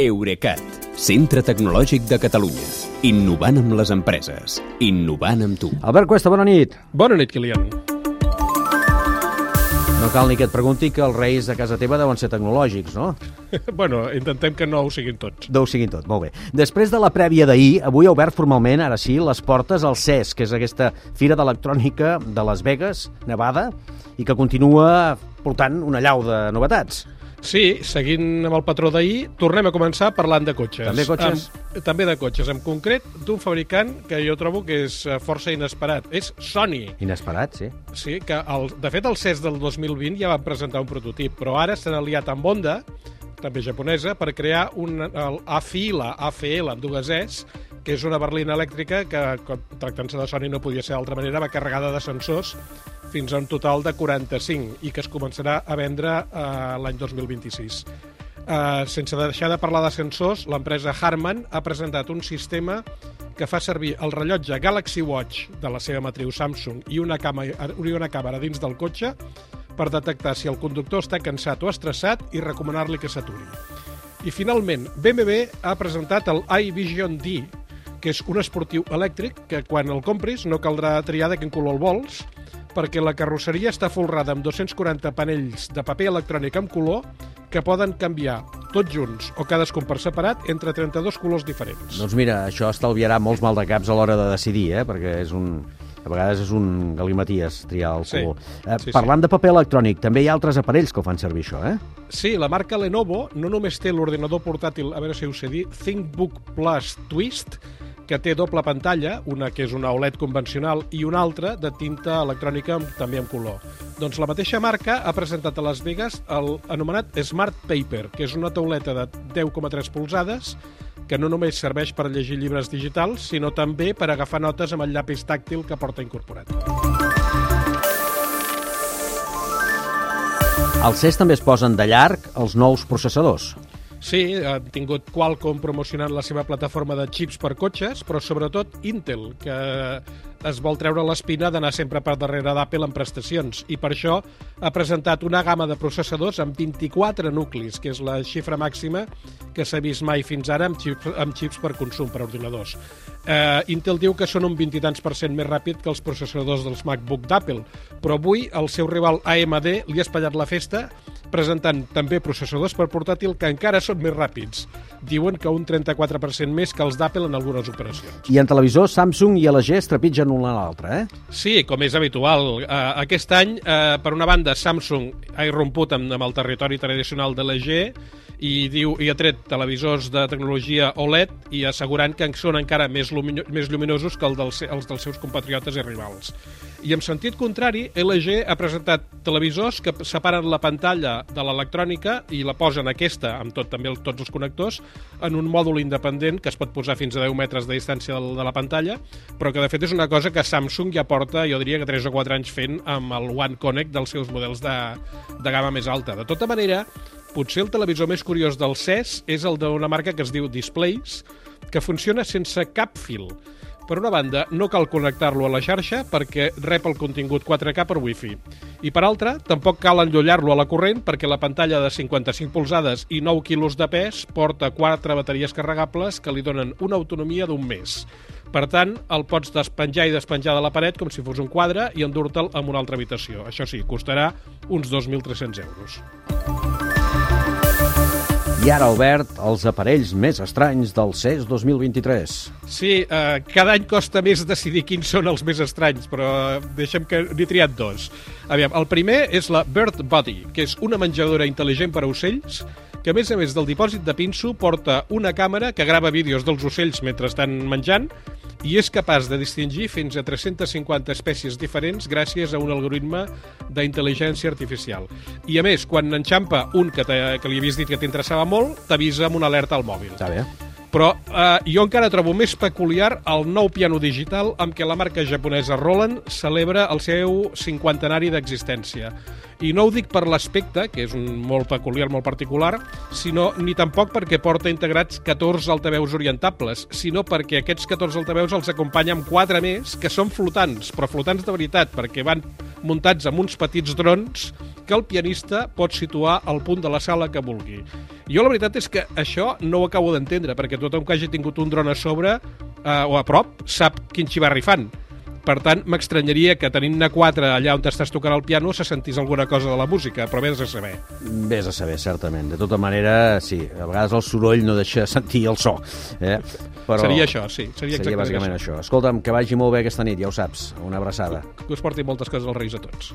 Eurecat, centre tecnològic de Catalunya. Innovant amb les empreses. Innovant amb tu. Albert Cuesta, bona nit. Bona nit, Kilian. No cal ni que et pregunti que els reis de casa teva deuen ser tecnològics, no? bueno, intentem que no ho siguin tots. Deu siguin tot, molt bé. Després de la prèvia d'ahir, avui ha obert formalment, ara sí, les portes al CES, que és aquesta fira d'electrònica de Las Vegas, Nevada, i que continua portant una llau de novetats. Sí, seguint amb el patró d'ahir, tornem a començar parlant de cotxes. També cotxes? Amb, també de cotxes, en concret d'un fabricant que jo trobo que és eh, força inesperat. És Sony. Inesperat, sí. Sí, que el, de fet el CES del 2020 ja va presentar un prototip, però ara s'han aliat amb Honda, també japonesa, per crear un el AFILA, AFL, amb dues Es, que és una berlina elèctrica que, tractant-se de Sony, no podia ser d'altra manera, va carregada de sensors fins a un total de 45 i que es començarà a vendre eh, l'any 2026. Eh, sense deixar de parlar de sensors, l'empresa Harman ha presentat un sistema que fa servir el rellotge Galaxy Watch de la seva matriu Samsung i una, càmera, i una càmera dins del cotxe per detectar si el conductor està cansat o estressat i recomanar-li que s'aturi. I finalment, BMW ha presentat el iVision D, que és un esportiu elèctric que quan el compris no caldrà triar de quin color el vols, perquè la carrosseria està folrada amb 240 panells de paper electrònic amb color que poden canviar tots junts o cadascun per separat entre 32 colors diferents. Doncs mira, això estalviarà molts mal de caps a l'hora de decidir, eh? perquè és un, a vegades és un galimaties triar el Sí, color. Eh, sí, sí. parlant de paper electrònic, també hi ha altres aparells que ho fan servir això, eh? Sí, la marca Lenovo no només té l'ordinador portàtil, a veure si ho sé dir, ThinkBook Plus Twist, que té doble pantalla, una que és una OLED convencional i una altra de tinta electrònica amb, també amb color. Doncs la mateixa marca ha presentat a Las Vegas el anomenat Smart Paper, que és una tauleta de 10,3 polzades que no només serveix per llegir llibres digitals, sinó també per agafar notes amb el llapis tàctil que porta incorporat. Al CES també es posen de llarg els nous processadors. Sí, han tingut Qualcomm promocionant la seva plataforma de xips per cotxes, però sobretot Intel, que es vol treure l'espina d'anar sempre per darrere d'Apple en prestacions, i per això ha presentat una gamma de processadors amb 24 nuclis, que és la xifra màxima que s'ha vist mai fins ara amb xips, amb xips per consum, per ordinadors. Eh, Intel diu que són un 20 i tants per cent més ràpid que els processadors dels MacBook d'Apple, però avui el seu rival AMD li ha espatllat la festa presentant també processadors per portàtil que encara són més ràpids. Diuen que un 34% més que els d'Apple en algunes operacions. I en televisors, Samsung i LG es trepitgen un a l'altre, eh? Sí, com és habitual. Uh, aquest any, uh, per una banda, Samsung ha irromput amb, amb el territori tradicional de l'EG i diu i ha tret televisors de tecnologia OLED i assegurant que són encara més, lumino, més lluminosos que el dels, els dels seus compatriotes i rivals. I en sentit contrari, LG ha presentat televisors que separen la pantalla de l'electrònica i la posen aquesta, amb tot també tots els connectors, en un mòdul independent que es pot posar fins a 10 metres de distància de, de la pantalla, però que de fet és una cosa que Samsung ja porta, jo diria que 3 o 4 anys fent amb el One Connect dels seus models de, de gamma més alta. De tota manera, potser el televisor més curiós del CES és el d'una marca que es diu Displays, que funciona sense cap fil. Per una banda, no cal connectar-lo a la xarxa perquè rep el contingut 4K per Wi-Fi. I per altra, tampoc cal enllollar-lo a la corrent perquè la pantalla de 55 polzades i 9 quilos de pes porta 4 bateries carregables que li donen una autonomia d'un mes. Per tant, el pots despenjar i despenjar de la paret com si fos un quadre i endur-te'l a una altra habitació. Això sí, costarà uns 2.300 euros. Ara, Albert, els aparells més estranys del CES 2023. Sí, eh, cada any costa més decidir quins són els més estranys, però deixem que n'he triat dos. Aviam, el primer és la Bird Body, que és una menjadora intel·ligent per a ocells que a més a més del dipòsit de pinso porta una càmera que grava vídeos dels ocells mentre estan menjant i és capaç de distingir fins a 350 espècies diferents gràcies a un algoritme d'intel·ligència artificial. I a més, quan enxampa un que, que li havies dit que t'interessava molt, t'avisa amb una alerta al mòbil. Està bé. Però eh, jo encara trobo més peculiar el nou piano digital amb què la marca japonesa Roland celebra el seu cinquantenari d'existència. I no ho dic per l'aspecte, que és un molt peculiar, molt particular, sinó ni tampoc perquè porta integrats 14 altaveus orientables, sinó perquè aquests 14 altaveus els acompanya amb 4 més, que són flotants, però flotants de veritat, perquè van muntats amb uns petits drons que el pianista pot situar al punt de la sala que vulgui. Jo la veritat és que això no ho acabo d'entendre, perquè tothom que hagi tingut un dron a sobre eh, o a prop sap quin xivarri fan. Per tant, m'estranyaria que tenint-ne quatre allà on estàs tocant el piano se sentís alguna cosa de la música, però vés a saber. Vés a saber, certament. De tota manera, sí, a vegades el soroll no deixa sentir el so. Eh? Però seria això, sí. Seria, seria bàsicament això. això. Escolta'm, que vagi molt bé aquesta nit, ja ho saps. Una abraçada. Que, us porti moltes coses als Reis a tots.